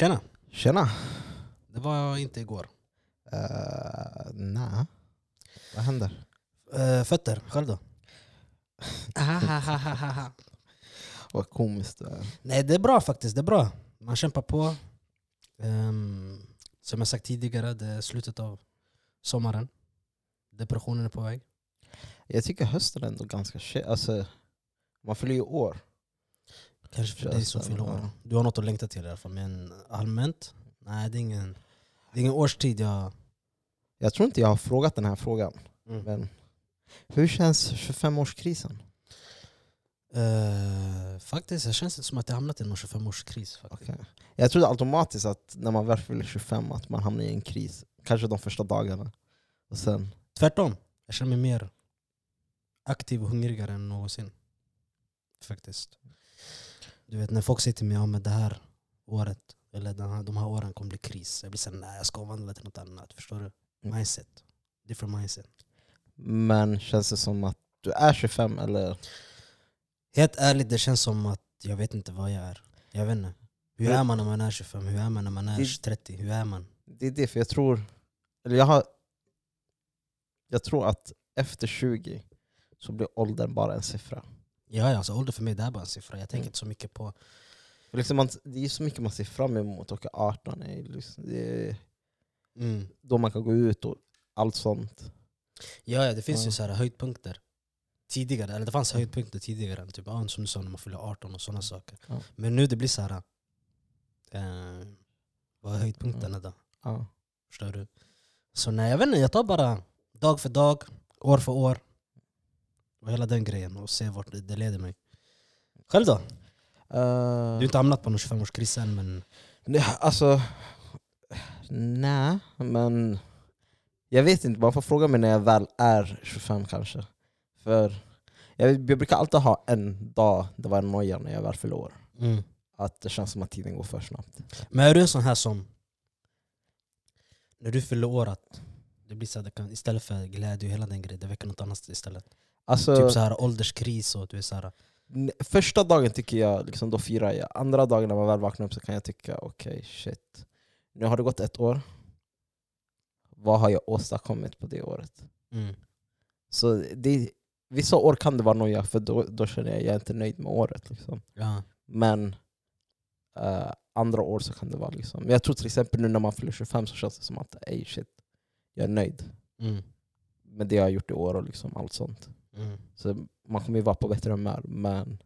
Tjena! Tjena! Det var inte igår. Uh, Nej. Vad händer? Uh, fötter, själv då? Vad komiskt det är. Nej det är bra faktiskt, det är bra. Man kämpar på. Um, som jag sagt tidigare, det är slutet av sommaren. Depressionen är på väg. Jag tycker hösten är ändå ganska. Alltså, man fyller ju år. Kanske för dig som det, fyller år. Du har något att längta till i alla fall. Men allmänt, nej det är ingen, det är ingen årstid jag... Jag tror inte jag har frågat den här frågan. Mm. Men hur känns 25-årskrisen? Eh, faktiskt, det känns inte som att jag hamnat i någon 25-årskris. faktiskt. Okej. Jag trodde automatiskt att när man väl fyller 25 att man hamnar i en kris. Kanske de första dagarna. Och sen, Tvärtom, jag känner mig mer aktiv och hungrigare än någonsin. Faktiskt. Du vet när folk säger till mig ja, men det här året, eller den här, de här åren kommer bli kris. Jag blir såhär, nej jag ska omvandla till något annat. Förstår du? Mm. Mindset. Different mindset. men känns det som att du är 25 eller? Helt ärligt, det känns som att jag vet inte vad jag är. Jag vet inte. Hur är man när man är 25? Hur är man när man är Det- 30? Hur är man? Det är det, för jag tror... Eller jag har... Jag tror att efter 20 så blir åldern bara en siffra. Ja, ja, alltså, ålder för mig det är bara en siffra. Jag tänker Mm. inte så mycket på... Liksom man, det är så mycket man ser fram emot. Och 18 är liksom, är Mm. då man kan gå ut och allt sånt. Ja, ja, det finns ju Ja. så här höjdpunkter. Tidigare, eller det fanns höjdpunkter tidigare, typ, ja, som du sa när man fyller 18 och sådana saker. Ja. Men nu det blir så här. Eh, vad är höjdpunkterna då? Ja. Förstår du? Så nej, jag vet inte, jag tar bara dag för dag, år för år. Och hela den grejen och ser vart det, leder mig. Själv då? Du Uh, har inte hamnat på någon 25-årskris än men... nej, alltså... Nej, men... Jag vet inte, man får fråga mig när jag väl är 25 kanske. För jag, jag brukar alltid ha en dag det var en noja när jag väl fyller år. Mm. Att det känns som att tiden går för snabbt. Men är du en sån här som... När du att det blir så här, det kan, istället för glädje och hela den grejen, det väcker något annat istället. Alltså, Typ så här ålderskris och du är så här, första dagen tycker jag, liksom, då firar jag. Andra dagen när man väl vaknar upp så kan jag tycka, okej shit. Nu har det gått ett år. Vad har jag åstadkommit på det året? mm. Så det, vissa år kan det vara noja, för då, då känner jag att jag är inte nöjd med året. Liksom. ja. Men eh, andra år så kan det vara liksom... Jag tror till exempel nu när man fyller 25 så känns det som att ey shit, jag är nöjd Mm. med det jag har gjort i år och liksom allt sånt. Mm. Så man kommer ju vara på bättre humör. Men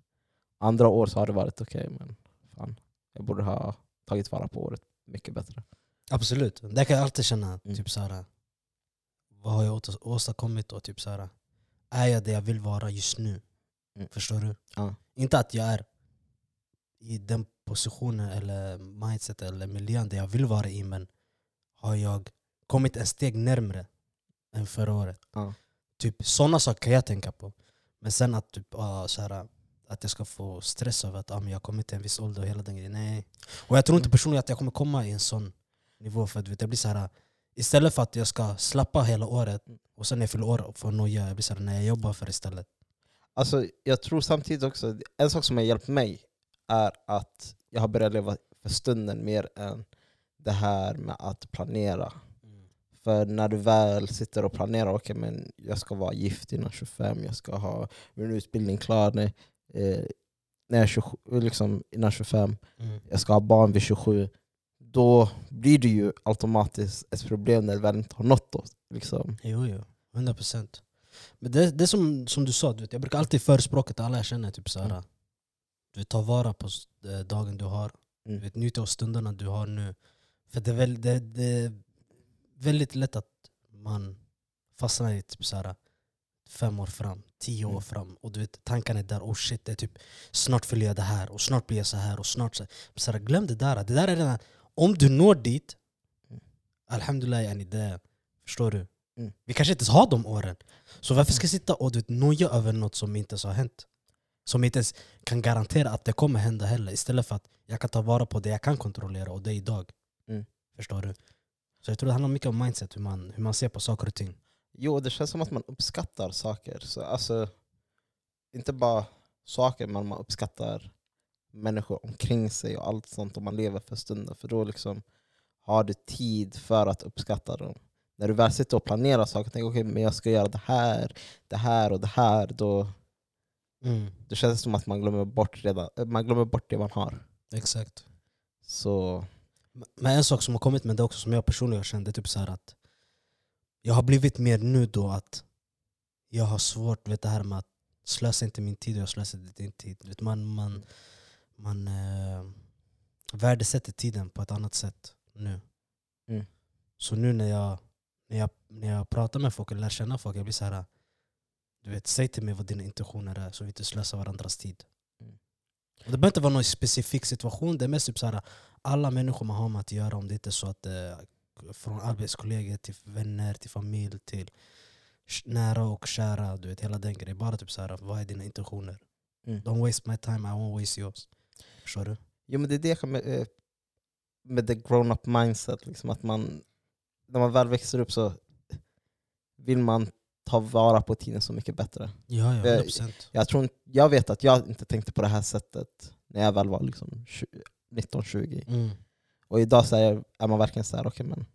andra år så har det varit okej, men fan, jag borde ha tagit vara på året mycket bättre. Absolut, det kan jag alltid känna. Mm. Typ så här, vad har jag åstadkommit och typ så här, är jag det jag vill vara just nu? Mm. Förstår du? Ja. Inte att jag är i den positionen eller mindset eller miljön där jag vill vara i men har jag kommit en steg närmre än förra året? Ja. Typ sådana saker kan jag tänka på. Men sen att, typ, uh, så här, att jag ska få stress av att ah, men jag kommit till en viss ålder och hela den grejen. Nej. Och jag tror inte personligen att jag kommer komma i en sån nivå. För att, vet, jag blir så här, istället för att jag ska slappa hela året och sen när jag fyller år får noja, jag blir så här, nej jag jobbar för istället. Alltså, jag tror samtidigt också, en sak som har hjälpt mig är att jag har börjat leva för stunden mer än det här med att planera. För när du väl sitter och planerar, okej men jag ska vara gift innan 25, jag ska ha min utbildning klar när, eh, när jag är 27, liksom innan 25, Mm. jag ska ha barn vid 27. Då blir det ju automatiskt ett problem när du väl inte har nått då. Liksom. Jo, jo. 100 procent. Men det, det är som, som du sa, du vet, jag brukar alltid förespråka till alla jag känner, typ så här, Mm. du vet, ta vara på eh, dagen du har. Mm. Du vet, av stunderna du har nu. För det väl, det, det väldigt lätt att man fastnar i typ så här, fem år fram, tio år Mm. fram. Och du vet, tankarna är där, oh shit, det är typ, snart fyller jag det här, och snart blir jag så här och snart så här. Så här glöm det där. Det där är redan, om du når dit, Mm. alhamdulillah, yani det, förstår du? Mm. Vi kanske inte ens har de åren. Så varför ska jag sitta och du vet, noja över något som inte ens har hänt? Som inte ens kan garantera att det kommer hända heller. Istället för att jag kan ta vara på det jag kan kontrollera och det är idag. Mm. Förstår du? Så jag tror det handlar mycket om mindset, hur man, hur man ser på saker och ting. Jo, det känns som att man uppskattar saker. Så, alltså, inte bara saker, men man uppskattar människor omkring sig och allt sånt om man lever för stunden. För då liksom har du tid för att uppskatta dem. När du väl sitter och planerar saker och tänker okej, men jag ska göra det här, det här och det här, då, Mm. då känns det som att man glömmer bort, redan, man glömmer bort det man har. Exakt. Så Men en sak som har kommit med det också, som jag personligen är typ så att jag har blivit mer nu då att jag har svårt, vet det här med att slösa inte min tid och jag slösar inte din tid. Vet, man man, man eh, värdesätter tiden på ett annat sätt nu. Mm. Så nu när jag, när, jag, när jag pratar med folk och lär känna folk, jag blir så här du vet, säg till mig vad dina intentioner är så vi inte slösar varandras tid. Det behöver inte vara någon specifik situation, det är mest typ så här, alla människor man har med att göra, om det inte är så att det är från arbetskollegor till vänner, till familj, till nära och kära, du vet hela den grejen. Bara typ så här, vad är dina intentioner? Mm. Don't waste my time, I won't waste yours. Förstår du? Jo men det är det med, eh, med the grown-up mindset, liksom att man, när man väl växer upp så vill man ta vara på tiden så mycket bättre. Ja, ja, Eh, 100%. Jag, tror, jag vet att jag inte tänkte på det här sättet när jag väl var liksom 19-20. Mm. Och idag så är, är man verkligen så här, okej men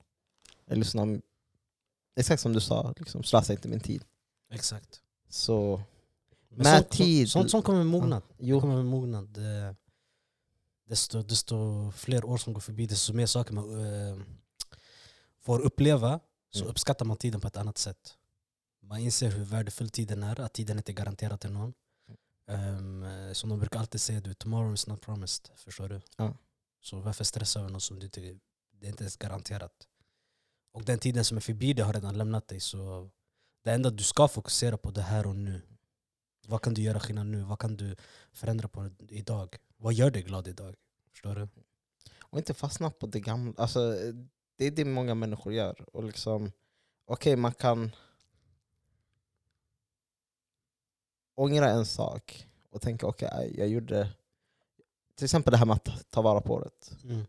jag lyssnar, exakt som du sa, liksom, slösa inte min tid. Exakt. Så Men Med sånt, tid- Sånt, sånt kommer med mognad. Det jo, kommer med mognad. Eh, Desto, desto fler år som går förbi, desto mer saker man eh, får uppleva, så Mm. uppskattar man tiden på ett annat sätt. Man inser hur värdefull tiden är, att tiden inte är garanterad till någon. Um, som de brukar alltid säga, du, tomorrow is not promised. Förstår du? Ja. Så varför stressa över något som du inte, det är inte ens garanterat? Och den tiden som är förbi det har redan lämnat dig. Så det enda du ska fokusera på det här och nu. Vad kan du göra skillnad nu? Vad kan du förändra på idag? Vad gör dig glad idag? Förstår du? och inte fastna på det gamla. Alltså, det är det många människor gör. Och liksom, okej man kan ångra en sak och tänka okej, aj, jag gjorde till exempel det här med att ta vara på året. Mm.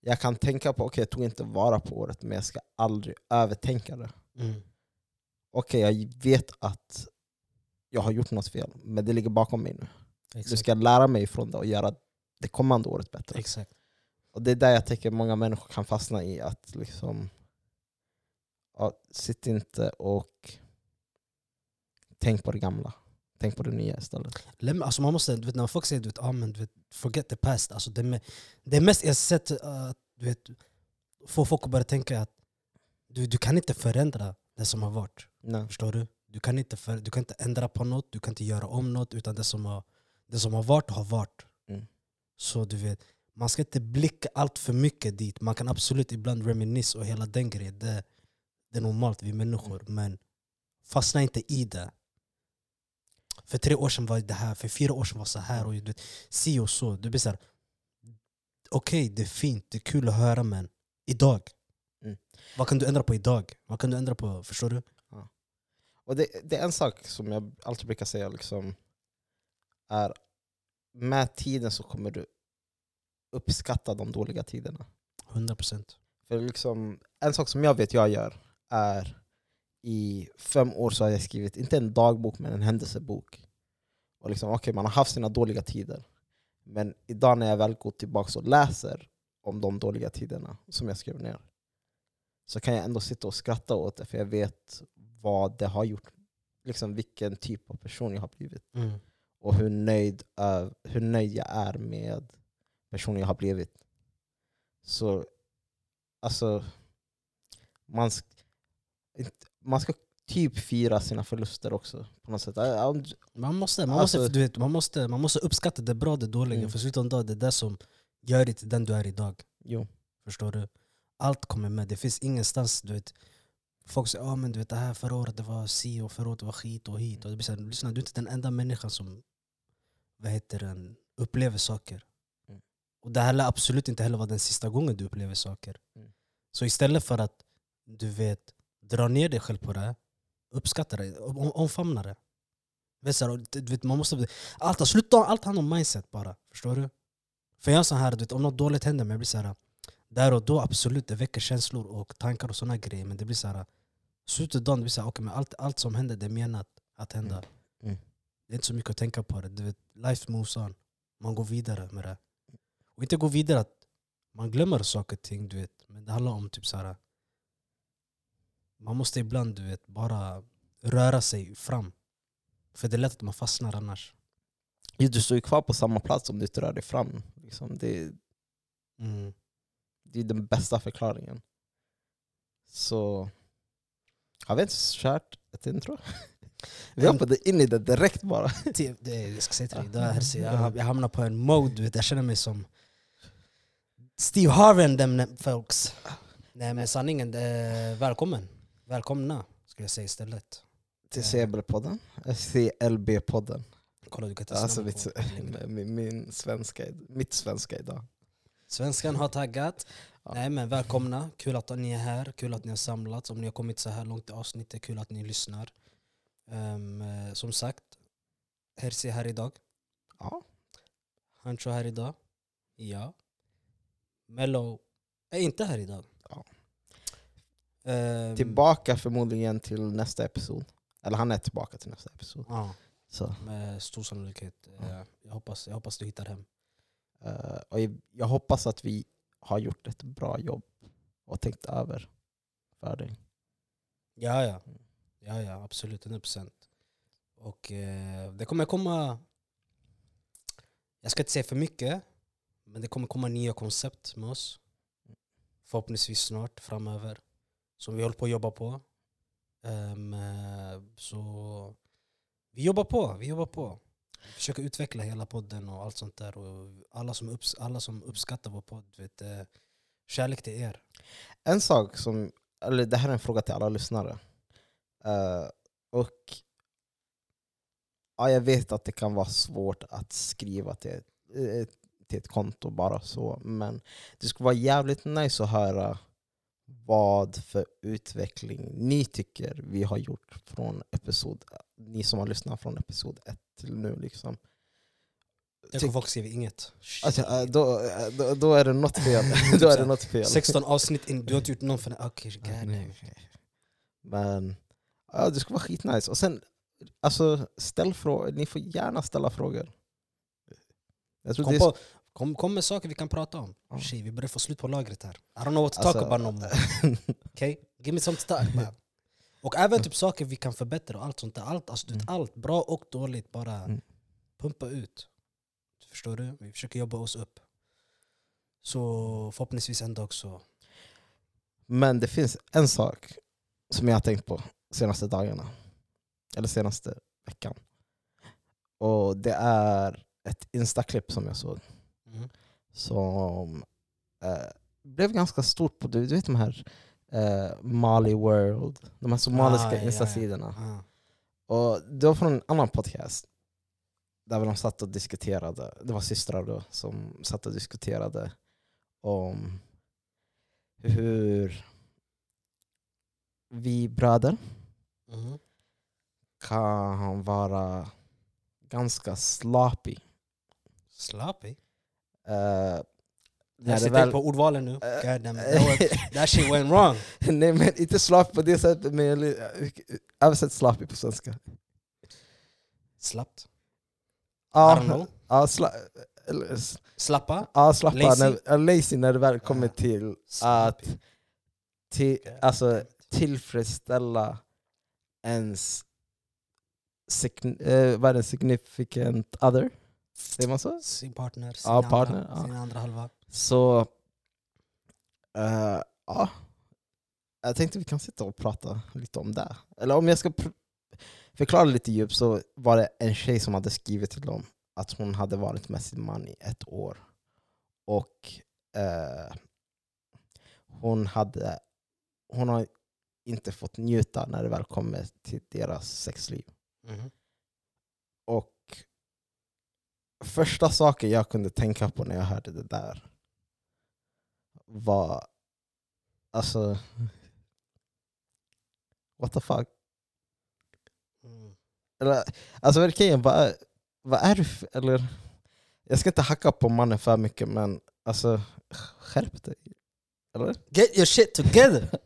Jag kan tänka på okej, jag tog inte vara på året, men jag ska aldrig övertänka det. Mm. Okej, jag vet att jag har gjort något fel, men det ligger bakom mig nu. Exakt. ska jag lära mig från det och göra det kommande året bättre. Exakt. Och det är där jag tycker många människor kan fastna i. att liksom ja, Sitt inte och tänk på det gamla. Tänk på det nya istället. Läm- Alltså man måste, du vet, när folk säger du vet, ah, men, du vet, forget the past, alltså det, det mest jag sett uh, du vet, få folk att börja tänka att du, du kan inte förändra det som har varit. Nej. Förstår du? Du kan, inte för, du kan inte ändra på något, du kan inte göra om något, utan det som har, det som har varit har varit. Mm. Så du vet, man ska inte blicka allt för mycket dit. Man kan absolut ibland reminis och hela den grejen. Det, det är normalt, vi är människor. Men fastna inte i det. För tre år sedan var det här, för fyra år sedan var det så här. Och du vet, si och så. Du blir så här, okej det är fint, det är kul att höra men idag. Mm. Vad kan du ändra på idag? Vad kan du ändra på? Förstår du? Och det, det är en sak som jag alltid brukar säga, liksom, är med tiden så kommer du uppskatta de dåliga tiderna. 100%. För liksom, en sak som jag vet jag gör är i fem år så har jag skrivit, inte en dagbok men en händelsebok. Och liksom, okay, man har haft sina dåliga tider. Men idag när jag väl går tillbaka och läser om de dåliga tiderna som jag skrev ner så kan jag ändå sitta och skratta åt det för jag vet vad det har gjort. Liksom vilken typ av person jag har blivit. Mm. Och hur nöjd, ö- hur nöjd jag är med personen jag har blivit. Så alltså, man, man ska typ fira sina förluster också. på något sätt. Äh, Man måste, man, Alltså- måste, du vet, man, måste, man måste uppskatta det bra och det dåliga. Mm. För slutet av dagen, det är det som gör dig till den du är idag. Jo. Förstår du? Allt kommer med. Det finns ingenstans, du vet. Folk säger ah, men du vet, det här förra året det var si och förra året det var skit och hit. Och det blir så här, lyssna, du är inte den enda människan som vad heter den, upplever saker. Mm. Och det här lär absolut inte heller vara den sista gången du upplever saker. Mm. Så istället för att du vet, dra ner dig själv på det, uppskatta det, om- omfamna det. Du vet, man måste, allt, sluta allt handlar om mindset bara. Förstår du? För jag är så här, du vet, om något dåligt händer mig, jag blir så här, där och då absolut, det väcker känslor och tankar och såna grejer. Men det blir så här, slutet av dagen, det blir så här, okay, men allt, allt som händer det är menat att hända. Mm. Mm. Det är inte så mycket att tänka på det. Du vet, life moves on. man går vidare med det. Och inte gå vidare att man glömmer saker och ting, du vet. Men det handlar om typ så här. Man måste ibland du vet, bara röra sig fram. För det är lätt att man fastnar annars. Ja, Du står ju kvar på samma plats om du inte rör dig fram. Liksom. Det, Mm. det är den bästa förklaringen. Så har vi inte kört ett intro? Vi hoppade in i det direkt bara. Det, det, jag ska säga till dig, det här, jag, jag hamnar på en mode, du vet, jag känner mig som Steve Harvey and them folks. Nej men sanningen, välkommen. Välkomna, skulle jag säga istället. Till CLB-podden. CLB-podden. Kolla du kan inte Alltså mitt, min, min svenska, mitt svenska idag. Svenskan har taggat. Ja. Nej men välkomna, kul att ni är här, kul att ni har samlats. Om ni har kommit så här långt i avsnittet, kul att ni lyssnar. Eh, som sagt, Herzi är här idag. Ja. Hancho här idag. Ja. Mello är inte här idag. Ja. Ehm, Tillbaka förmodligen till nästa episod. Eller han är tillbaka till nästa episod. Ja, Så, med stor sannolikhet. Ja. Eh, jag, hoppas, jag hoppas du hittar hem. eh, och jag- jag hoppas att vi har gjort ett bra jobb och tänkt över för dig. Ja, ja. Ja, ja absolut. 100%. Och eh, det kommer komma... Jag ska inte säga för mycket, men det kommer komma nya koncept med oss. Förhoppningsvis snart framöver. Som vi håller på att jobba på. Um, så vi jobbar på, vi jobbar på. Vi försöker utveckla hela podden och allt sånt där. Och alla, som upps alla som uppskattar vår podd, vet, eh, kärlek till er. En sak som, eller det här är en fråga till alla lyssnare. Uh, och ja, Jag vet att det kan vara svårt att skriva till ett, till ett konto bara så, men det skulle vara jävligt nice att höra vad för utveckling ni tycker vi har gjort från episod, ni som har lyssnat från episod ett till nu. Liksom. Jag kommer folk skriva inget. Alltså, eh, då, eh, då, då är det något fel. då är det något fel. 16 avsnitt in, du har inte gjort någon för den. Okej, Nej, okay. Men ja, det skulle vara skitnice. Och sen, alltså, ställ frågor. Ni får gärna ställa frågor. Jag tror kom, det är, på, kom, kom med saker vi kan prata om. Ja. Shit, vi börjar få slut på lagret här. I don't know what to Alltså- talk about no more. Okay? Give me some stuff man. Och även typ saker vi kan förbättra och allt sånt där. Allt, alltså, Mm. allt bra och dåligt, bara Mm. pumpa ut. Förstår du? Vi försöker jobba oss upp. Så förhoppningsvis en dag så... Men det finns en sak som jag har tänkt på senaste dagarna. Eller senaste veckan. Och det är ett Insta-klipp som jag såg. Mm. Som eh, blev ganska stort på, du, du vet de här eh, Mali World, de här somaliska Ah, ja, ja. Insta-sidorna. Ah. Och det var från en annan podcast. Där de satt och diskuterade, det var systrar då som satt och diskuterade om hur vi bröder Mhm. kan vara ganska sloppy. Sloppy? Uh, Jag sitter på ordvalen nu. Eh, God damn. That, shit went wrong. Nej men inte sloppy på det sättet, men jag li- översätt sloppy på svenska. Slappt? Ja, ja, sla, Slappa? ja, slappa, Lazy? När, lazy när det väl kommer Ja. till att till, alltså, tillfredsställa ens sign, eh, det, significant other. Säger man så? Sin partner, sin, Ja, andra, partner, ja. sin andra halva. Så eh, ja, jag tänkte vi kan sitta och prata lite om det. Eller om jag ska förklara lite djupt så var det en tjej som hade skrivit till dem att hon hade varit med sin man i ett år. Och eh, hon, hade, hon har inte fått njuta när det väl kommer till deras sexliv. Mhm. Och första saken jag kunde tänka på när jag hörde det där var alltså what the fuck? Mm. Eller, alltså verkligen, vad vad är det för, eller jag ska inte hacka på mannen för mycket men alltså skärp dig. Eller? Get your shit together!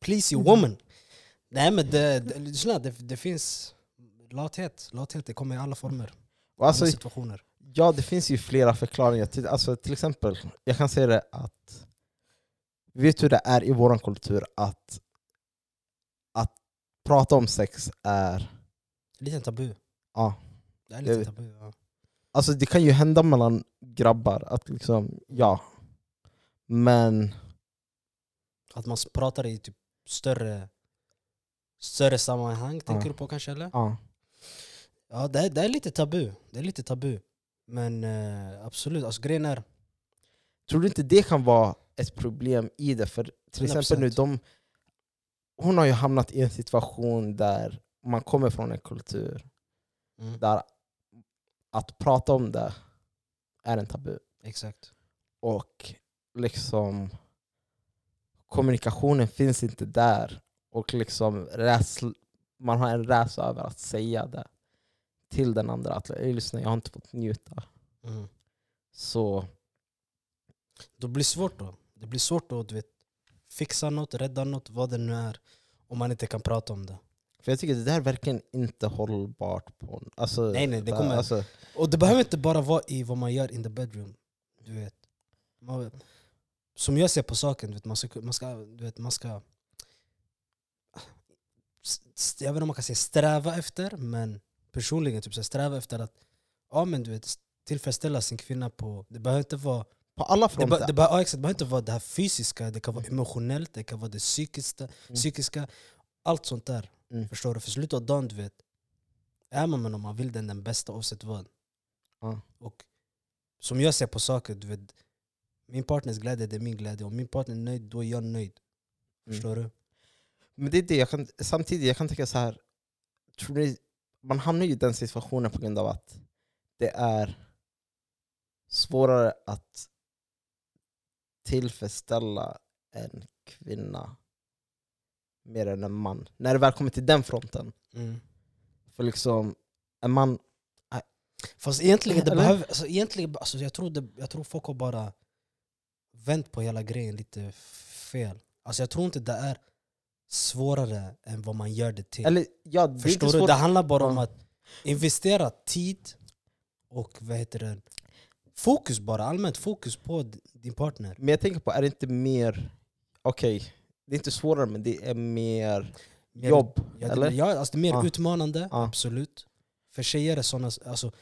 Please you woman! Nej men det, det, det, det finns lathet. Lathet det kommer i alla former. Och alltså, situationer. Ja, det finns ju flera förklaringar. Till, alltså, till exempel, jag kan säga det att Vet du hur det är i vår kultur att, att prata om sex är... Lite tabu. Ja, Det är lite vet. tabu. Ja. alltså det kan ju hända mellan grabbar, att liksom, ja. Men Att man pratar i typ större, större sammanhang, tänker Ja. du på kanske? eller? ja, Ja, det är, det är lite tabu. Det är lite tabu. Men eh, absolut, alltså grejen är... tror du inte det kan vara ett problem i det? För till exempel nu, 100%. de, hon har ju hamnat i en situation där man kommer från en kultur Mm, där att prata om det är en tabu. exakt. Och liksom kommunikationen finns inte där. Och liksom rädsl- man har en rädsla över att säga det till den andra. Att "Ey, lyssna, jag har inte fått njuta. Mm. Så Då blir det svårt då. Det blir svårt att du vet, fixa något, rädda något, vad det nu är. Om man inte kan prata om det. för jag tycker det där är verkligen inte hållbart. På, alltså, Nej, nej, det kommer- alltså, Och det behöver inte bara vara i vad man gör in the bedroom. Du vet. Man, som jag ser på saken, du vet, man ska, man ska, du vet, man ska jag vet inte om man kan säga sträva efter, men personligen typ så här, sträva efter att ja, men du vet, tillfredsställa sin kvinna på... Det behöver inte vara på alla det, fronter. be, det, be, ja, exakt, det behöver inte vara det här fysiska, det kan vara emotionellt, det kan vara det psykiska, Mm. psykiska allt sånt där. Mm. Förstår du? För slutet av dagen, du vet, är man med någon, man vill den den bästa oavsett vad. Ja. Och som jag ser på saker, du vet, min partners glädje det är min glädje. Om min partner är nöjd, då är jag nöjd. Mm. Förstår du? Men det är det, jag kan, samtidigt jag kan tänka så här. Tror ni, man hamnar ju i den situationen på grund av att det är svårare att tillfredsställa en kvinna mer än en man. När det väl kommer till den fronten. Mm. För liksom, en man... Fast egentligen, det Eller? behöver, alltså, egentligen alltså, jag, tror det, jag tror folk har bara vänt på hela grejen lite fel. Alltså, jag tror inte det är svårare än vad man gör det till. Eller ja, det Förstår du? Det handlar bara om att investera tid och vad heter det? fokus bara, allmänt fokus på din partner. Men jag tänker på, är det inte mer... Okej, det är inte svårare men det är mer Mer- jobb. Ja, det, eller? ja, alltså det är mer Ja. utmanande, Ja. absolut. För tjejer är såna, alltså,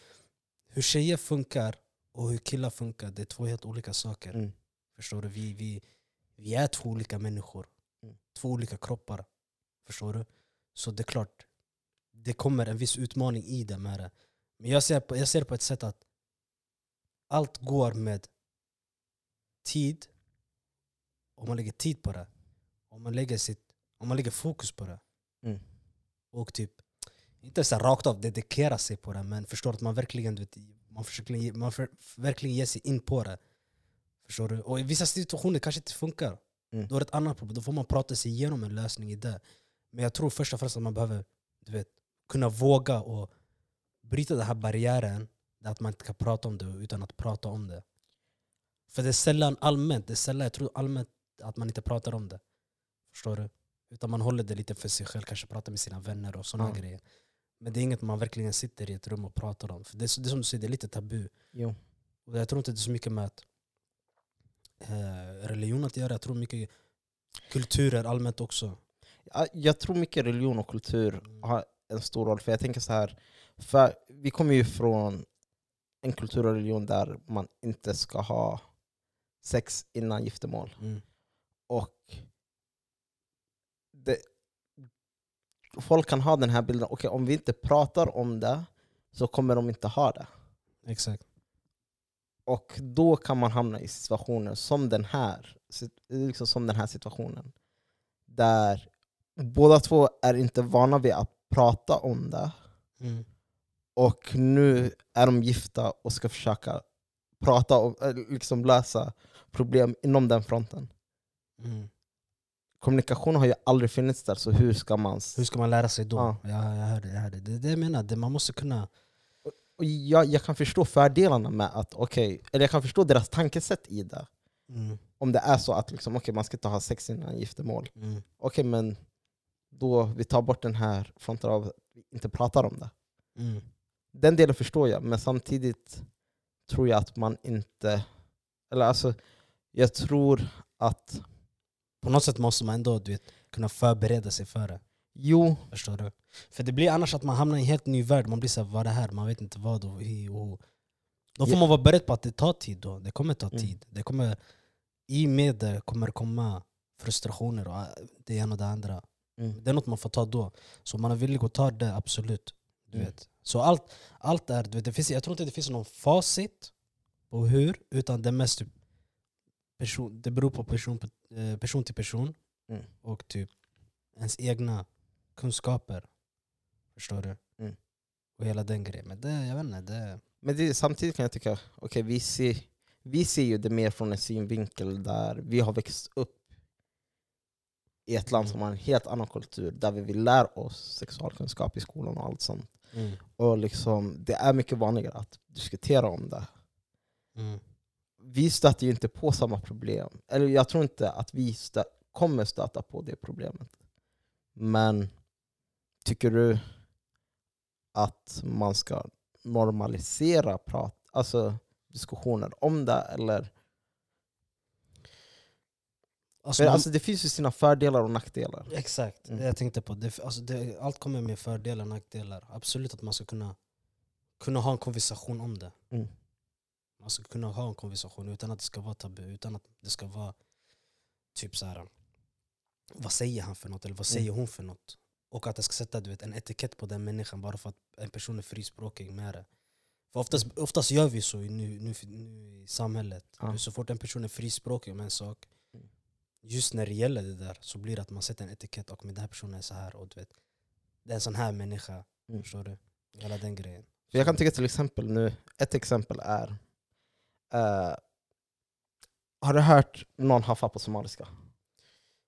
hur tjejer funkar och hur killar funkar, det är två helt olika saker. Mm. Förstår du? Vi, vi, vi är två olika människor. Mm. Två olika kroppar. Förstår du? Så det är klart, det kommer en viss utmaning i det med det. Men jag ser, på, jag ser det på ett sätt att allt går med tid. Om man lägger tid på det. Om man lägger, sitt, om man lägger fokus på det. Mm. Och typ, inte så rakt av dedikera sig på det, men förstår att man verkligen, vet, man, försöker, man för, verkligen ger sig in på det. Förstår du? Och i vissa situationer kanske inte funkar. Mm. Då är det ett annat problem. Då får man prata sig igenom en lösning i det. Men jag tror först och främst att man behöver du vet, kunna våga och bryta den här barriären att man inte kan prata om det utan att prata om det. För det är sällan allmänt, det är sällan, jag tror allmänt att man inte pratar om det. Förstår du? Utan man håller det lite för sig själv, kanske pratar med sina vänner och sådana Ja. grejer. Men det är inget man verkligen sitter i ett rum och pratar om. För det, är, det är som du säger, det är lite tabu. Jo. Och jag tror inte det är så mycket med att religion att göra, jag tror mycket kulturer allmänt också. Ja, Jag tror mycket religion och kultur har en stor roll. För jag tänker så här, för vi kommer ju från en kultur och religion där man inte ska ha sex innan giftermål. Mm. Och det, folk kan ha den här bilden, okej om vi inte pratar om det så kommer de inte ha det. Exakt. Och då kan man hamna i situationer som den här, liksom som den här situationen. Där båda två är inte vana vid att prata om det. Mm. Och nu är de gifta och ska försöka prata om, eh, liksom lösa problem inom den fronten. Mm. Kommunikation har ju aldrig funnits där, så hur ska man... Hur ska man lära sig då? Ja. Ja. jag hör det. Jag hör det. det är det jag menar, det, man måste kunna... Och jag, jag kan förstå fördelarna med att, okej, eller jag kan förstå deras tankesätt i det. Mm. Om det är så att liksom, okej, man ska inte ha sex innan giftermål. Mm. Okej, men då vi tar bort den här fronten av att vi inte pratar om det. Mm. Den delen förstår jag, men samtidigt tror jag att man inte... Eller alltså, jag tror att... På något sätt måste man ändå du vet, kunna förbereda sig för det. Jo, Förstår du? För det blir annars att man hamnar i en helt ny värld, man blir såhär, vad är det här? Man vet inte vad och hi och. Då får man vara beredd på att det tar tid då. Det kommer ta Mm. tid. Det kommer, I med det kommer komma frustrationer och äh, det ena och det andra. mm. Det är något man får ta då. Så man är villig att ta det, absolut. Du Mm. vet. Så allt, allt är, du vet, det finns, jag tror inte det finns någon facit på hur, utan det mest typ person, det beror på person, eh, person till person Mm. och typ ens egna kunskaper. Förstår du? Mm. Och hela den grejen. Men det, jag vet inte, det... Men det, samtidigt kan jag tycka, okej vi, ser, vi ser ju det mer från en synvinkel där vi har växt upp i ett land som har en helt annan kultur, där vi vill lära oss sexualkunskap i skolan och allt sånt. Mm. Och liksom, det är mycket vanligare att diskutera om det. Mm. Vi stöter ju inte på samma problem. Eller jag tror inte att vi stö kommer stöta på det problemet. Men tycker du att man ska normalisera prat, alltså diskussioner om det? Eller? Alltså, man- alltså, det finns ju sina fördelar och nackdelar. Exakt, Mm. det jag tänkte på. Det, alltså det, allt kommer med fördelar och nackdelar. Absolut att man ska kunna, kunna ha en konversation om det. Mm. Man ska kunna ha en konversation utan att det ska vara tabu, utan att det ska vara typ så här. vad säger han för något eller vad säger Mm. hon för något? Och att det ska sätta du vet, en etikett på den människan bara för att en person är frispråkig med det. För oftast, oftast gör vi så i nu, nu, nu i samhället. Ja. Så fort en person är frispråkig om en sak, just när det gäller det där så blir det att man sätter en etikett och med den här personen är så här och du vet, det är en sån här människa. Mm. Förstår du? Hela den grejen. Jag kan tycka till exempel nu, ett exempel är eh, Har du hört någon haffa på somaliska?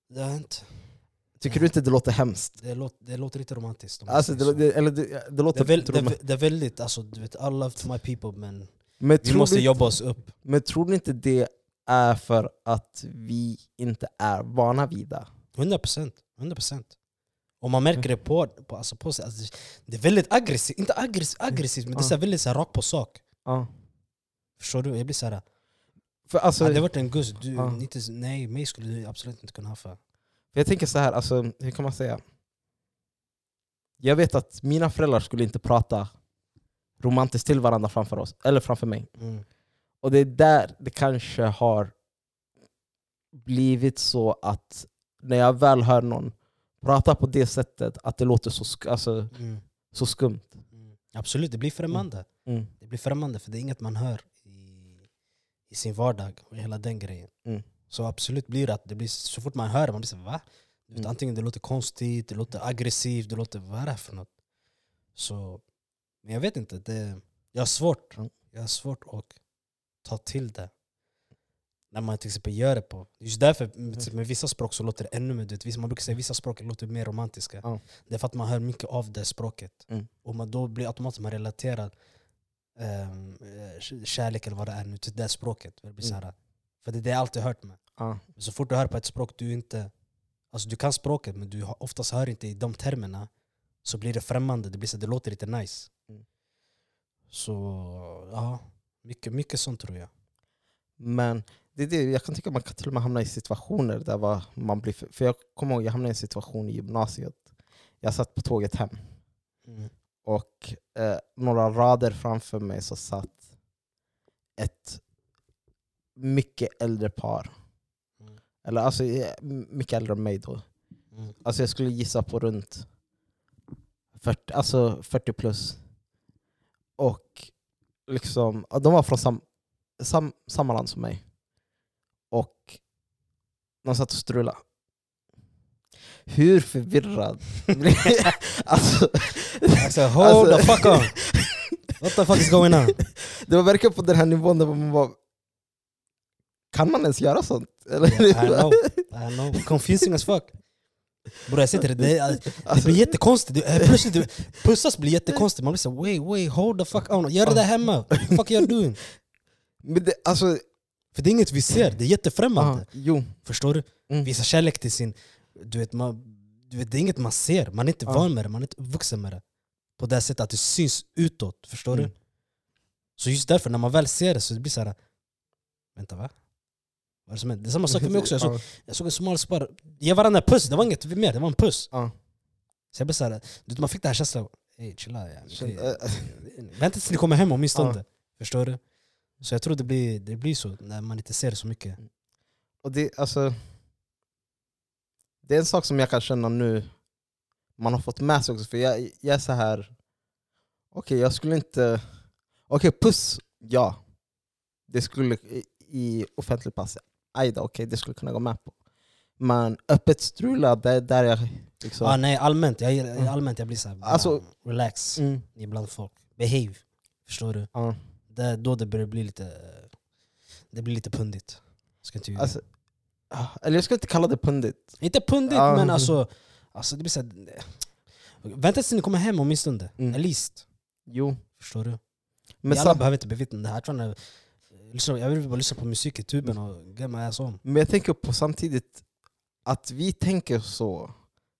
Det har hänt. Tycker du inte det låter hemskt? Det låter, det låter inte romantiskt. Alltså, det, det, eller det, det det, låter är väl, det, det är väldigt, alltså, du vet, I love my people men men, vi måste du, jobba oss upp. men tror du inte det är för att vi inte är vana vid det? 100 procent. 100 procent. Och man märker det på, på, alltså på sig. Alltså, det är väldigt aggressivt, inte aggressivt, aggressivt men det är så väldigt så här rakt på sak. Ja. Förstår du? Jag blir så här, För alltså, hade det varit en du, Ja. inte, nej mig skulle du absolut inte kunna haffa. För jag tänker så här, alltså, hur kan man säga? Jag vet att mina föräldrar skulle inte prata romantiskt till varandra framför oss, eller framför mig. Mm. Och det är där det kanske har blivit så att när jag väl hör någon prata på det sättet, att det låter så, sk- alltså, Mm. så skumt. Mm. Absolut, det blir främmande. Mm. Det blir främmande för det är inget man hör i, i sin vardag och hela den grejen. Mm. Så absolut blir det att det blir, så fort man hör det, man blir så va? Du vet, Mm. Antingen det låter konstigt, det låter aggressivt, det låter vad är det här för något? Så, men jag vet inte, det, jag har svårt Mm. Jag har svårt att ta till det. När man till exempel gör det på... Just därför med, med vissa språk så låter det ännu mer... vet, Man brukar säga att vissa språk låter mer romantiska. Ja. Det är för att man hör mycket av det språket. Mm. Och man då blir automatiskt man relaterar um, kärlek eller vad det är nu till det språket. Det blir så här, För det är det jag alltid hört med. Ja. Så fort du hör på ett språk du inte... Alltså du kan språket men du oftast hör inte i de termerna så blir det främmande, det, blir så, det låter lite nice. Mm. Så ja, mycket, mycket sånt tror jag. Men det är det, jag kan tycka att man kan till och med hamna i situationer där man blir... För, för jag kommer ihåg jag hamnade i en situation i gymnasiet. Jag satt på tåget hem Mm. och eh, några rader framför mig så satt ett mycket äldre par. Eller alltså mycket äldre än mig då. Mm. Alltså jag skulle gissa på runt 40, alltså 40 plus. Och liksom, de var från sam, sam, samma land som mig. Och de satt och strulade. Hur förvirrad alltså, Alltså hold Alltså- the fuck on! What the fuck is going on? Det var verkligen på den här nivån där man bara Kan man ens göra sånt? Eller? I know, I know. Confusing as fuck. Bror jag sitter det, det, det blir jättekonstigt. Eh, plötsligt du, pussas blir jättekonstigt. Man blir så wait, wait, hold the fuck on. Gör det där hemma. What the fuck are you doing? men det, alltså, För det är inget vi ser, det är jättefrämmande. jo. Förstår du? Mm. Visa kärlek till sin... Du vet, man, du vet, det är inget man ser, man är inte Ja. van med det, man är inte uppvuxen med det. På det sättet att det syns utåt, förstår Mm. du? Så just därför, när man väl ser det så det blir så här. Vänta va? Vad är det som händer? Det är samma sak för mig också. Jag såg, Ja. jag såg en somalisk bara ge varandra en puss, det var inget mer, det var en puss. Ja. Så jag blev såhär, man fick den här känslan, ey chilla yani. Vänta tills ni kommer hem åtminstone. Ja. Förstår du? Så jag tror det blir, det blir så när man inte ser så mycket. Och det, alltså, det är en sak som jag kan känna nu, man har fått med sig också, för jag, jag är så här. okej jag skulle inte... Okej puss, ja. Det skulle i, i offentlig pass, ajda, okej det skulle kunna gå med på. Men öppet strula, det är där jag... Liksom, Ah, nej, allmänt, jag, Mm. allmänt jag blir såhär, Alltså- relax mm, ibland folk. Behave. Förstår du? ja. Det då det börjar bli lite Det blir lite pundigt. Ska inte alltså, ah, eller jag ska inte kalla det pundigt. inte pundigt Ja. men alltså, alltså det blir såhär Vänta tills ni kommer hem åtminstone. Mm. At least. Jo. Förstår du? Men Men alla behöver inte bevittna det här. Lyssna, jag vill bara lyssna på musik i tuben och get my ass on. Men jag tänker på samtidigt att vi tänker så.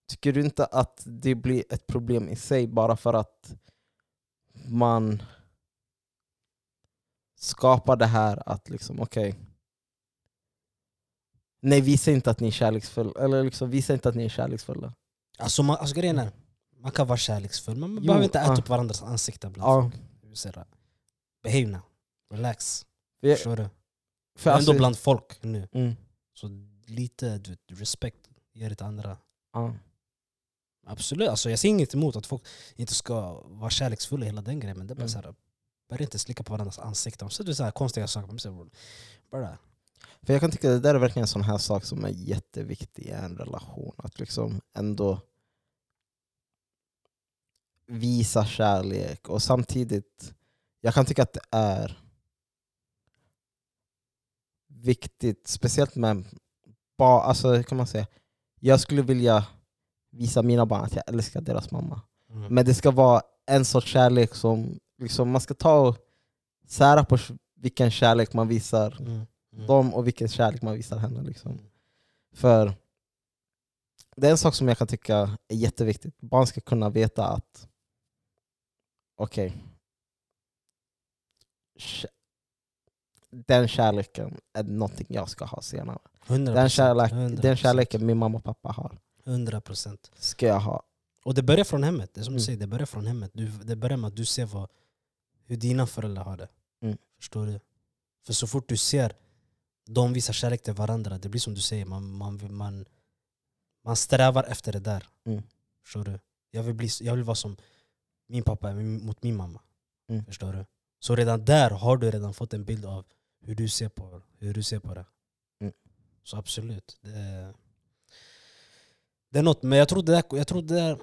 Tycker du inte att det blir ett problem i sig bara för att man skapar det här att liksom okej Nej visa inte att ni är kärleksfulla, eller liksom visa inte att ni är kärleksfulla. Alltså, man, alltså grejen är, man kan vara kärleksfull men man Jo, behöver inte äta ja. upp varandras ansikten säga, Behave now. Relax. Jag, Förstår du? för Ändå alltså, bland folk nu. mm, Så lite du vet, respekt ger det till andra. ja. Absolut, alltså, jag ser inget emot att folk inte ska vara kärleksfulla hela den grejen men det är bara Mm. så här, börja inte slicka på varandras ansikten. Så det är så här konstiga saker. Bara, För jag kan tycka att det där är verkligen en sån här sak som är jätteviktig i en relation. Att liksom ändå visa kärlek och samtidigt, jag kan tycka att det är viktigt, speciellt med barn, alltså kan man säga, jag skulle vilja visa mina barn att jag älskar deras mamma. mm. Men det ska vara en sorts kärlek som liksom, man ska ta och sära på vilken kärlek man visar Mm. Mm. dem och vilken kärlek man visar henne. Liksom. Mm. För det är en sak som jag kan tycka är jätteviktigt. Barn ska kunna veta att okej, kä- den kärleken är någonting jag ska ha senare. 100%, Den, kärlek, 100%. den kärleken min mamma och pappa har 100%. ska jag ha. Och det börjar från hemmet, det är som du Mm. säger, det börjar från hemmet. Du, det börjar med att du ser vad, hur dina föräldrar har det. Mm. Förstår du? För så fort du ser de visar kärlek till varandra, det blir som du säger, man, man, man, man strävar efter det där. Mm. Förstår du? Jag vill, bli, jag vill vara som min pappa mot min mamma. Mm. Förstår du? Så redan där har du redan fått en bild av hur du ser på, hur du ser på det. Mm. Så absolut. Det är, det är något, men jag tror det, där, jag tror det är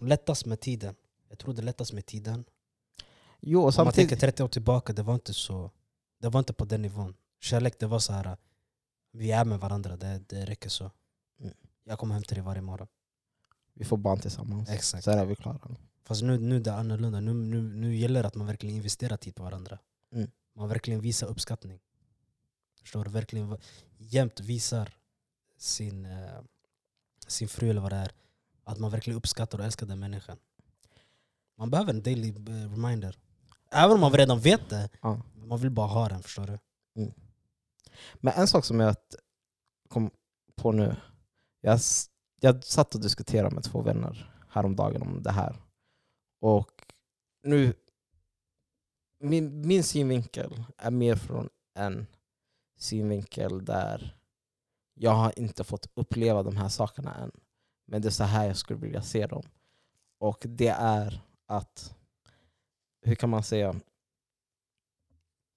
lättast med tiden. Jag tror det är lättast med tiden. Jo, Om man tänker 30 år tillbaka, det var inte så Det var inte på den nivån. Kärlek det var så här vi är med varandra, det, det räcker så. Mm. Jag kommer hem till dig varje morgon. vi får barn tillsammans. Exakt. Sen är vi klara. Fast nu, nu det är annorlunda. Nu, nu, nu gäller det att man verkligen investerar tid på varandra. Mm. Man verkligen visar uppskattning. Förstår du? Verkligen jämt visar sin, eh, sin fru eller vad det är att man verkligen uppskattar och älskar den människan. Man behöver en daily eh, reminder. Även om man redan vet det, Ja. man vill bara ha den. Förstår du? Men en sak som jag kom på nu. Jag, jag satt och diskuterade med två vänner häromdagen om det här. Och nu, min, min synvinkel är mer från en synvinkel där jag har inte fått uppleva de här sakerna än. Men det är så här jag skulle vilja se dem. Och det är att, hur kan man säga,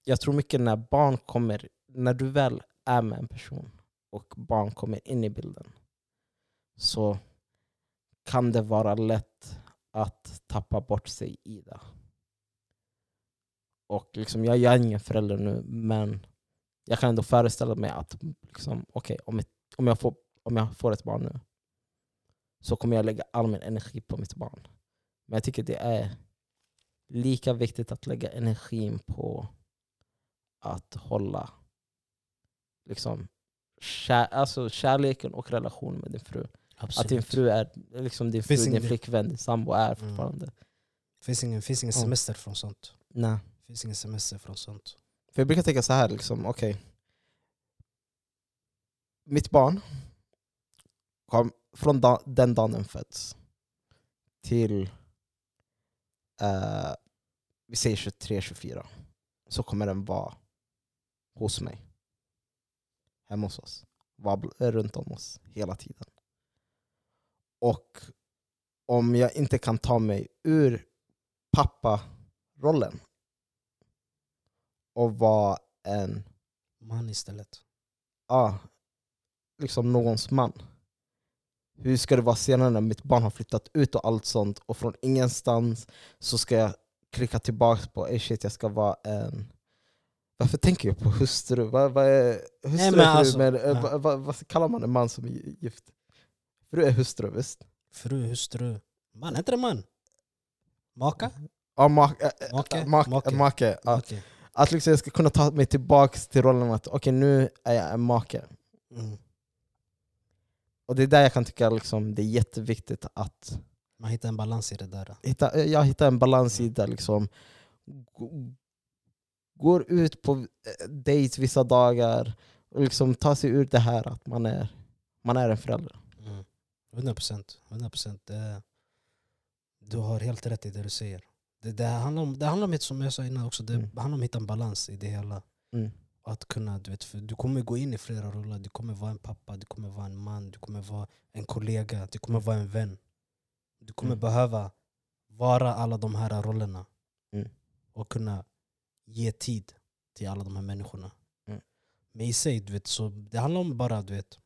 jag tror mycket när barn kommer, när du väl är med en person och barn kommer in i bilden så kan det vara lätt att tappa bort sig i det. Och liksom, jag, jag är ingen förälder nu, men jag kan ändå föreställa mig att liksom, okay, om, ett, om, jag får, om jag får ett barn nu så kommer jag lägga all min energi på mitt barn. Men jag tycker det är lika viktigt att lägga energin på att hålla liksom, kär, alltså kärleken och relationen med din fru. Absolut. Att din fru är liksom din fru, din flickvän, din sambo är Mm. fortfarande. finns ingen, finns ingen Ja. semester från sånt. Nej finns ingen semester från sånt. För jag brukar tänka så här, liksom, okej. Mitt barn kom från da, den dagen den föds till eh, vi säger 23-24 så kommer den vara hos mig. Hemma hos oss. Vara runt om oss hela tiden. Och om jag inte kan ta mig ur papparollen och vara en, Man istället. ja, liksom någons man. Hur ska det vara senare när mitt barn har flyttat ut och allt sånt och från ingenstans så ska jag klicka tillbaka på "Ey, shit, jag ska vara en... Varför tänker jag på hustru? Vad, vad är hustru? Nej, men alltså, eh, ja. vad, vad, vad kallar man en man som är gift? Fru är hustru, visst? Fru, hustru. Man, inte det man? Maka? Ja, make. äh, Make, make, make. make. Ja. Att liksom jag ska kunna ta mig tillbaka till rollen att okej, nu är jag en make. Mm. Och det är där jag kan tycka liksom, det är jätteviktigt att Man hittar en balans i det där. hitta, jag hittar en balans i det. Liksom. Går ut på eh, dejt vissa dagar och liksom tar sig ur det här att man är, man är en förälder. Mm. 100 procent. 100 procent. Du har helt rätt i det du säger. Det, det, handlar om, det handlar om, som jag sa innan också, det Mm. handlar om att hitta en balans i det hela. Mm. Att kunna, du, vet, för du kommer gå in i flera roller. Du kommer vara en pappa, du kommer vara en man, du kommer vara en kollega, du kommer vara en vän. Du kommer Mm. behöva vara alla de här rollerna. Mm. Och kunna ge tid till alla de här människorna. Mm. Men i sig, du vet, så det handlar om bara du vet,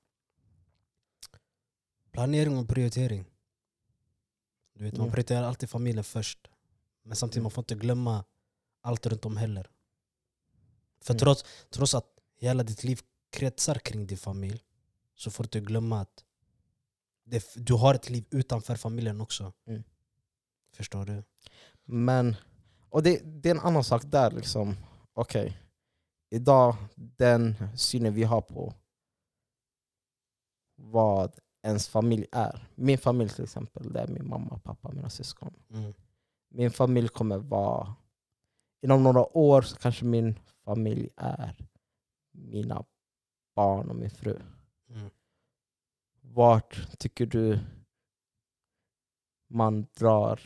planering och prioritering. Du vet, Man prioriterar alltid familjen först. Men samtidigt Mm. man får inte glömma allt runt om heller. För Mm. trots, trots att hela ditt liv kretsar kring din familj så får du inte glömma att det, du har ett liv utanför familjen också. Mm. Förstår du? Men, och det, det är en annan sak där. liksom. Okej, idag, den synen vi har på vad ens familj är. Min familj till exempel, det är min mamma, pappa, mina syskon. Mm. Min familj kommer vara... Inom några år så kanske min familj är mina barn och min fru. Mm. Vart tycker du man drar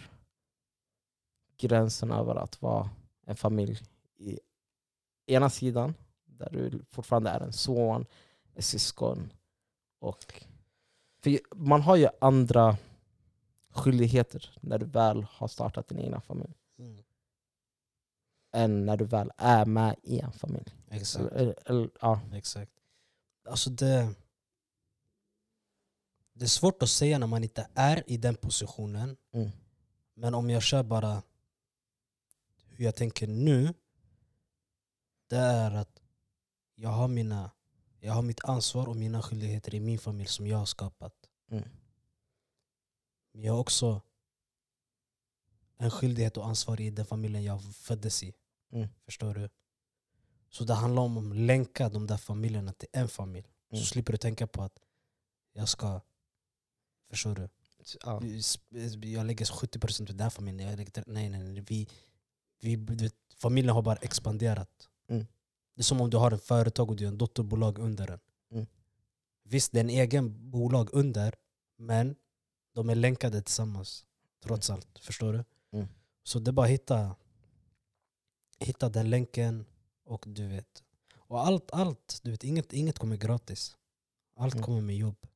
gränsen över att vara en familj i ena sidan, där du fortfarande är en son, ett syskon. Och, för man har ju andra skyldigheter när du väl har startat din egna familj Mm. än när du väl är med i en familj. Exakt. Eller, eller, ja. Exakt. Alltså det, det är svårt att säga när man inte är i den positionen. Mm. Men om jag kör bara hur jag tänker nu. Det är att jag har, mina, jag har mitt ansvar och mina skyldigheter i min familj som jag har skapat. Mm. Men jag har också en skyldighet och ansvar i den familjen jag föddes i. Mm. Förstår du? Så det handlar om att länka de där familjerna till en familj. Mm. Så slipper du tänka på att jag ska... Förstår du? Ja. Jag lägger 70% på den här familjen. Jag lägger, nej, nej, nej. Vi, vi, familjen har bara expanderat. Mm. Det är som om du har ett företag och du har en dotterbolag under den. Mm. Visst, det är en egen bolag under, men de är länkade tillsammans. Trots allt. Förstår du? Mm. Så det är bara att hitta, hitta den länken och du vet. Och allt, allt du vet, inget, inget kommer gratis. Allt Mm. kommer med jobb.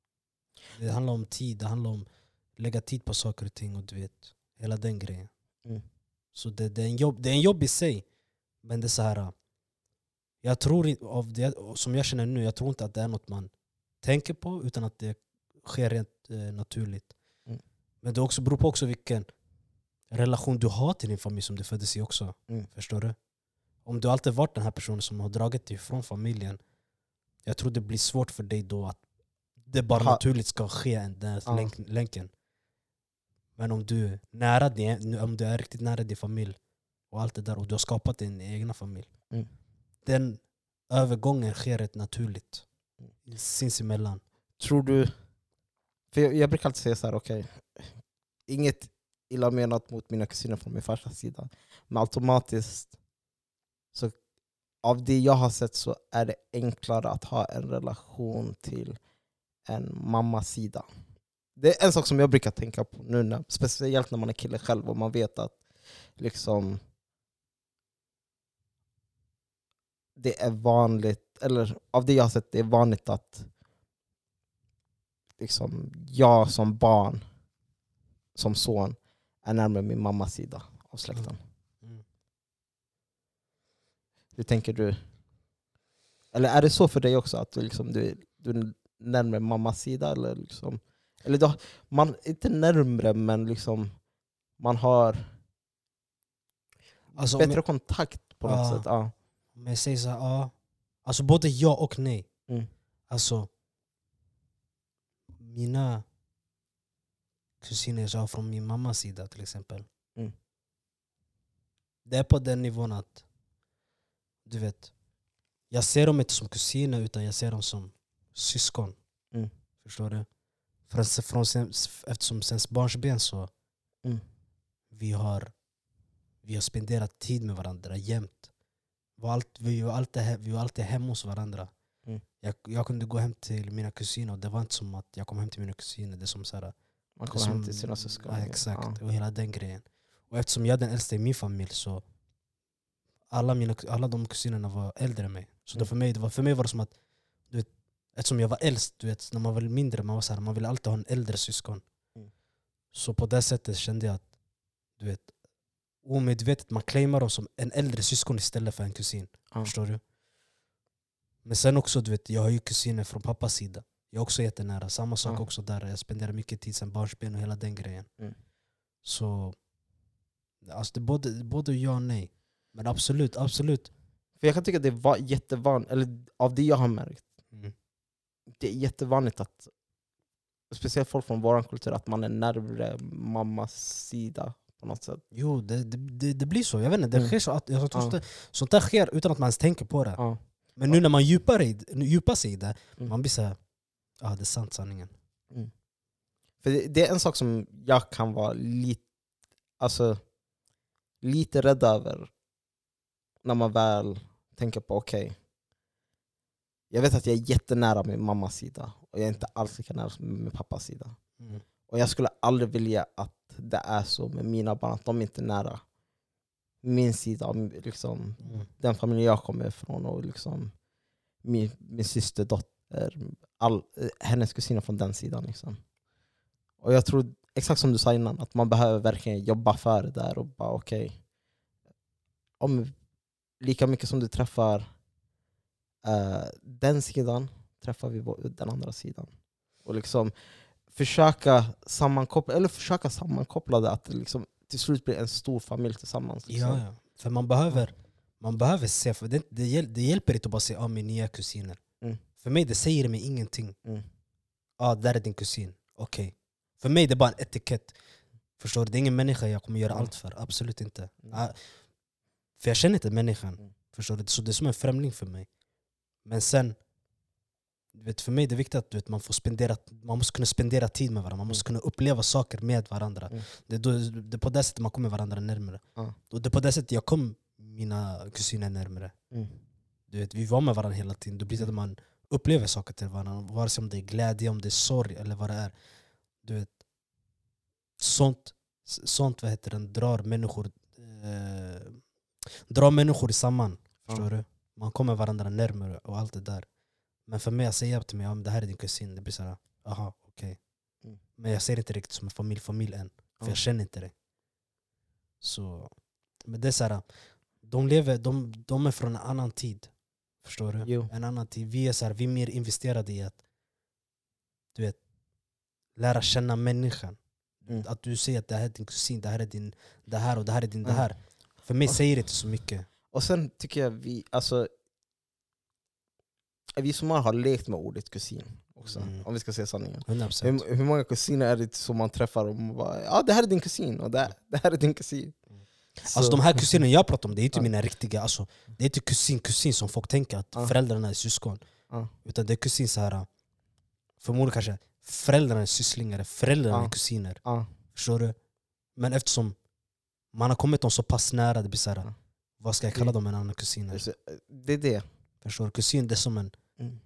Det handlar om tid, det handlar om att lägga tid på saker och ting och du vet, hela den grejen. Mm. Så det, det, är en jobb, det är en jobb i sig. Men det är så här. Jag tror av det som jag känner nu, jag tror inte att det är något man tänker på utan att det sker rent eh, naturligt. Men det också beror på också vilken relation du har till din familj som du föddes i också. Mm. Förstår du? Om du alltid varit den här personen som har dragit dig från familjen, jag tror det blir svårt för dig då att det bara Ha- naturligt ska ske en- den här Ja. länk, länken. Men om du, är nära din, om du är riktigt nära din familj och allt det där och du har skapat din egna familj. Mm. Den övergången sker rätt naturligt. Mm. Sinsemellan. Tror du... För jag, jag brukar alltid säga så här, okej, inget illa menat mot mina kusiner från min farsas sida. Men automatiskt Så av det jag har sett så är det enklare att ha en relation till en mammas sida. Det är en sak som jag brukar tänka på nu, när, speciellt när man är kille själv och man vet att liksom det är vanligt, eller av det jag har sett, det är vanligt att liksom, jag som barn, som son, är närmare min mammas sida av släkten. Mm. Hur tänker du? Eller är det så för dig också, att du, liksom, du, du är närmare mammas sida? Eller, liksom, eller då, man, inte närmre, men liksom, man har Alltså, bättre jag, kontakt på något Ja. sätt. Ja. om jag säger så här, ja. Alltså både ja och nej. Mm. Alltså, mina kusiner jag har från min mammas sida till exempel. Mm. Det är på den nivån att, du vet, jag ser dem inte som kusiner utan jag ser dem som syskon. Mm. Förstår du? Från, från, sen- eftersom sen barnsben så Mm. vi har vi har spenderat tid med varandra jämt. Var allt, vi, var alltid, vi var alltid hemma hos varandra. Mm. Jag, jag kunde gå hem till mina kusiner och det var inte som att jag kom hem till mina kusiner. Det är som så här, Man kommer hem till sina syskon. Ja, exakt, Ja. och hela den grejen. Och eftersom jag är den äldsta i min familj så alla, mina, alla de kusinerna var äldre än mig. Så Mm. för, mig, det var, för mig var det som att, du vet, eftersom jag var äldst, du vet, när man var mindre, man, var så här, man ville alltid ha en äldre syskon. Mm. Så på det sättet kände jag att, du vet, omedvetet man claimar dem som en äldre syskon istället för en kusin. Ja. Förstår du? Men sen också, du vet, jag har ju kusiner från pappas sida. Jag är också jättenära. Samma sak Ja. också där. Jag spenderar mycket tid sen barnsben och hela den grejen. Mm. Så alltså det är både, både ja och nej. Men absolut, absolut. För jag kan tycka att det var jättevanligt, eller av det jag har märkt, Mm. det är jättevanligt att, speciellt folk från vår kultur, att man är närmare mammas sida på något sätt. Jo, det, det, det, det blir så. Jag vet inte, det Mm. sker så. Att, jag tror Ja. det, sånt där sker utan att man ens tänker på det. Ja. Men nu när man djupar, i, djupar sig i det, Mm. man blir såhär, ja det är sant sanningen. För det, det är en sak som jag kan vara lite, alltså, lite rädd över när man väl tänker på okej, jag vet att jag är jättenära min mammas sida och jag är inte alls lika nära som min pappas sida. Mm. Och jag skulle aldrig vilja att det är så med mina barn, att de inte är nära min sida, av liksom, Mm. den familj jag kommer ifrån och liksom min, min syster, dotter, all, eh, hennes kusiner från den sidan. Liksom. Och jag tror, exakt som du sa innan, att man behöver verkligen jobba för det där och bara okej, om lika mycket som du träffar eh, den sidan, träffar vi den andra sidan. Och liksom försöka sammankoppla, eller försöka sammankoppla det, att liksom till slut blir en stor familj tillsammans. Liksom. Ja, ja. För man behöver, man behöver se, för det, det, hjäl, det hjälper inte att bara säga ah, min nya kusiner. Mm. För mig det säger mig ingenting. Mm. ah, där är din kusin. Okej. För mig det är bara en etikett. Förstår du? Det är ingen människa jag kommer göra Mm. allt för. Absolut inte. Mm. Ah, för jag känner inte människan. Mm. Förstår du? Så det är som en främling för mig. Men sen, du vet, för mig är det viktigt att du vet, man, får spendera, man måste kunna spendera tid med varandra. Man måste kunna uppleva saker med varandra. Mm. Det, är då, det är på det sättet man kommer varandra närmare. Ja. Och det är på det sättet jag kom mina kusiner närmare. Mm. Du vet, vi var med varandra hela tiden. Då blir det att man upplever saker till varandra. Vare sig om det är glädje, om det är sorg eller vad det är. Du vet, sånt, sånt vad heter den, drar människor eh, drar människor samman. Förstår du? Man kommer varandra närmare och allt det där. Men för mig att säga till mig om det här är din kusin, det blir såhär, aha, okej. Mm. Men jag ser inte riktigt som en familj, familj än. För Ja. jag känner inte det. Så, men det är såhär, de, lever, de, de är från en annan tid. Förstår du? Jo. En annan tid. Vi är, så här, vi är mer investerade i att du vet, lära känna människan. Mm. Att du säger att det här är din kusin, det här är din det här och det här är din det Mm. här. För mig säger det inte så mycket. Och sen tycker jag vi, alltså, vi somalier har lekt med ordet kusin också, Mm. om vi ska säga sanningen. 100%. Hur, hur många kusiner är det som man träffar och man bara ja det här är din kusin och det, det här är din kusin. Mm. Så- Alltså de här kusinerna jag pratar om, det är inte mina riktiga, alltså, det är inte kusin kusin som folk tänker att Ja. föräldrarna är syskon. Ja. Utan det är kusin så här. förmodligen kanske föräldrarna är sysslingar, föräldrarna är kusiner. Ja. Förstår du? Men eftersom man har kommit dem så pass nära, det blir så här, Ja. Vad ska jag kalla dem en annan? Alltså, Det är det. Förstår du? Kusin det är som en, Mm.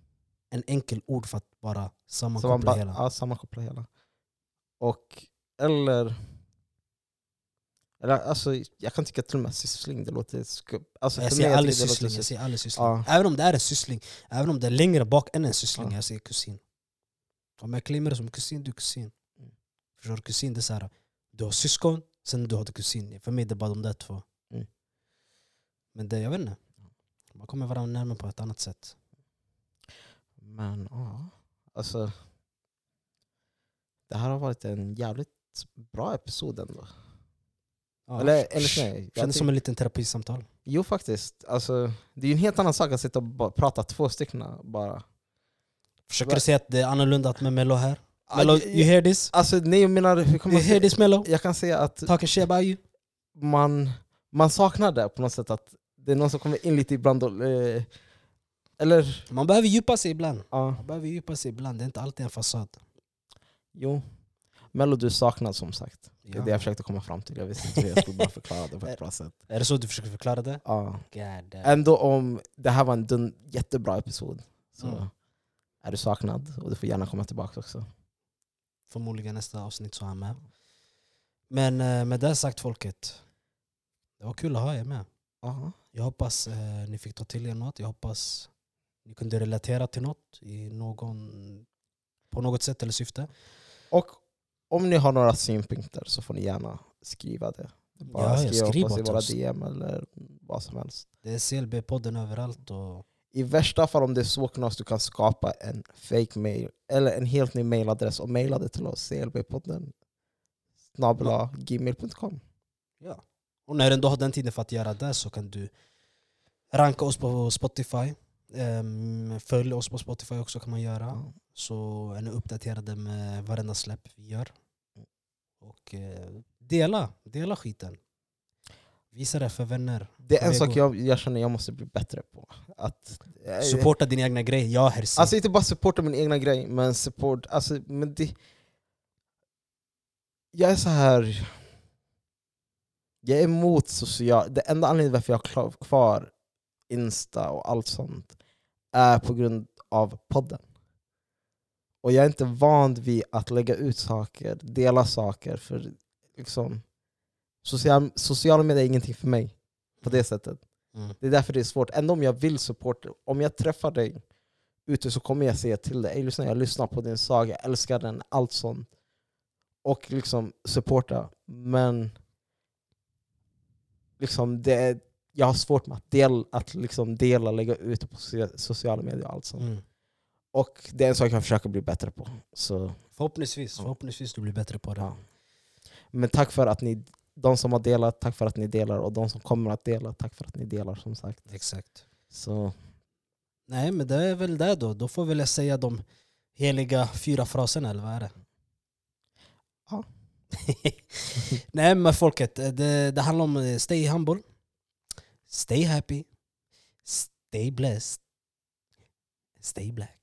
en enkel ord för att bara sammankoppla bara, hela. ja, sammankoppla hela. Och, eller... Eller alltså, jag kan tycka till och med syssling, det låter skumt. Alltså, jag mig, aldrig det syssling, jag säger aldrig syssling. Ja. Även om det är en syssling, även om det är längre bak än en syssling, Ja. jag säger kusin. Om jag claimar det som kusin, du är kusin. Mm. Förstår du? Kusin det är så här, du har syskon, sen du har kusin. För mig det är bara de där två. Mm. Men det, jag vet inte. Man kommer varandra närmare på ett annat sätt. Men ja, alltså... Det här har varit en jävligt bra episod ändå. Ja. Eller, eller nej, jag Kändes som en liten terapisamtal. Jo faktiskt, alltså, det är ju en helt annan sak att sitta och prata två stycken bara. Försöker du säga att det är annorlunda att med Mello här? Mello, jag- you hear this? Alltså nej jag menar, hur kan You man hear this Mello? Jag kan säga att Talking shit about you? man, man saknar det på något sätt, att det är någon som kommer in lite ibland och, eh, Eller, Man behöver djupa sig ibland. ja, Man behöver djupa sig ibland, det är inte alltid en fasad. jo. Mello du saknar som sagt. Det är Ja. det jag försökte komma fram till, jag visste inte hur jag skulle bara förklara det på ett bra sätt. Är det så du försöker förklara det? Ja. God damn. Ändå om det här var en dun, jättebra episod, så Mm. är du saknad och du får gärna komma tillbaka också. Förmodligen nästa avsnitt så är han med. Men eh, med det sagt folket, det var kul att ha er med. Aha. Jag hoppas eh, ni fick ta till er något. Jag hoppas ni kunde relatera till något i någon, på något sätt eller syfte. Och om ni har några synpunkter så får ni gärna skriva det. Bara Ja, skriva skriv på oss i våra. DM eller vad som helst. Det är CLB-podden överallt. Och, I värsta fall om det är så knas du kan skapa en fake mail eller en helt ny mailadress och maila det till oss, clbpodden snabel-a gmail.com. ja. Och när du ändå har den tiden för att göra det så kan du ranka oss på Spotify. Ehm, följ oss på Spotify också kan man göra. Ja. Så är ni uppdaterade med varenda släpp vi gör. Och eh, dela, dela skiten. Visa det för vänner. Det är en sak jag, jag känner jag måste bli bättre på. Att, eh, Supporta din egna grej. Ja Herzi. Alltså inte bara supporta min egna grej, men support... Alltså, men det, jag är så här... Jag är emot social... Det enda anledningen varför jag har kvar Insta och allt sånt är på grund av podden. Och jag är inte van vid att lägga ut saker, dela saker, för liksom... Social, sociala medier är ingenting för mig på det sättet. mm. Det är därför det är svårt. Ändå om jag vill supporta, om jag träffar dig ute så kommer jag säga till dig, "Ey, lyssna, jag lyssnar på din saga, jag älskar den, allt sånt. Och liksom supporta. Men liksom det jag har svårt med att, del, att liksom dela, lägga ut på socia- sociala medier och allt sånt. Mm. Och det är en sak jag försöker bli bättre på. Så, Förhoppningsvis, Ja. förhoppningsvis du blir bättre på det. ja. Men tack för att ni, de som har delat, tack för att ni delar. Och de som kommer att dela, tack för att ni delar som sagt. Exakt. Så Nej men det är väl det då. Då får väl jag säga de heliga fyra fraserna eller vad är det? Ja. Nej men folket, det, det handlar om eh, stay humble, stay happy, stay blessed, stay black.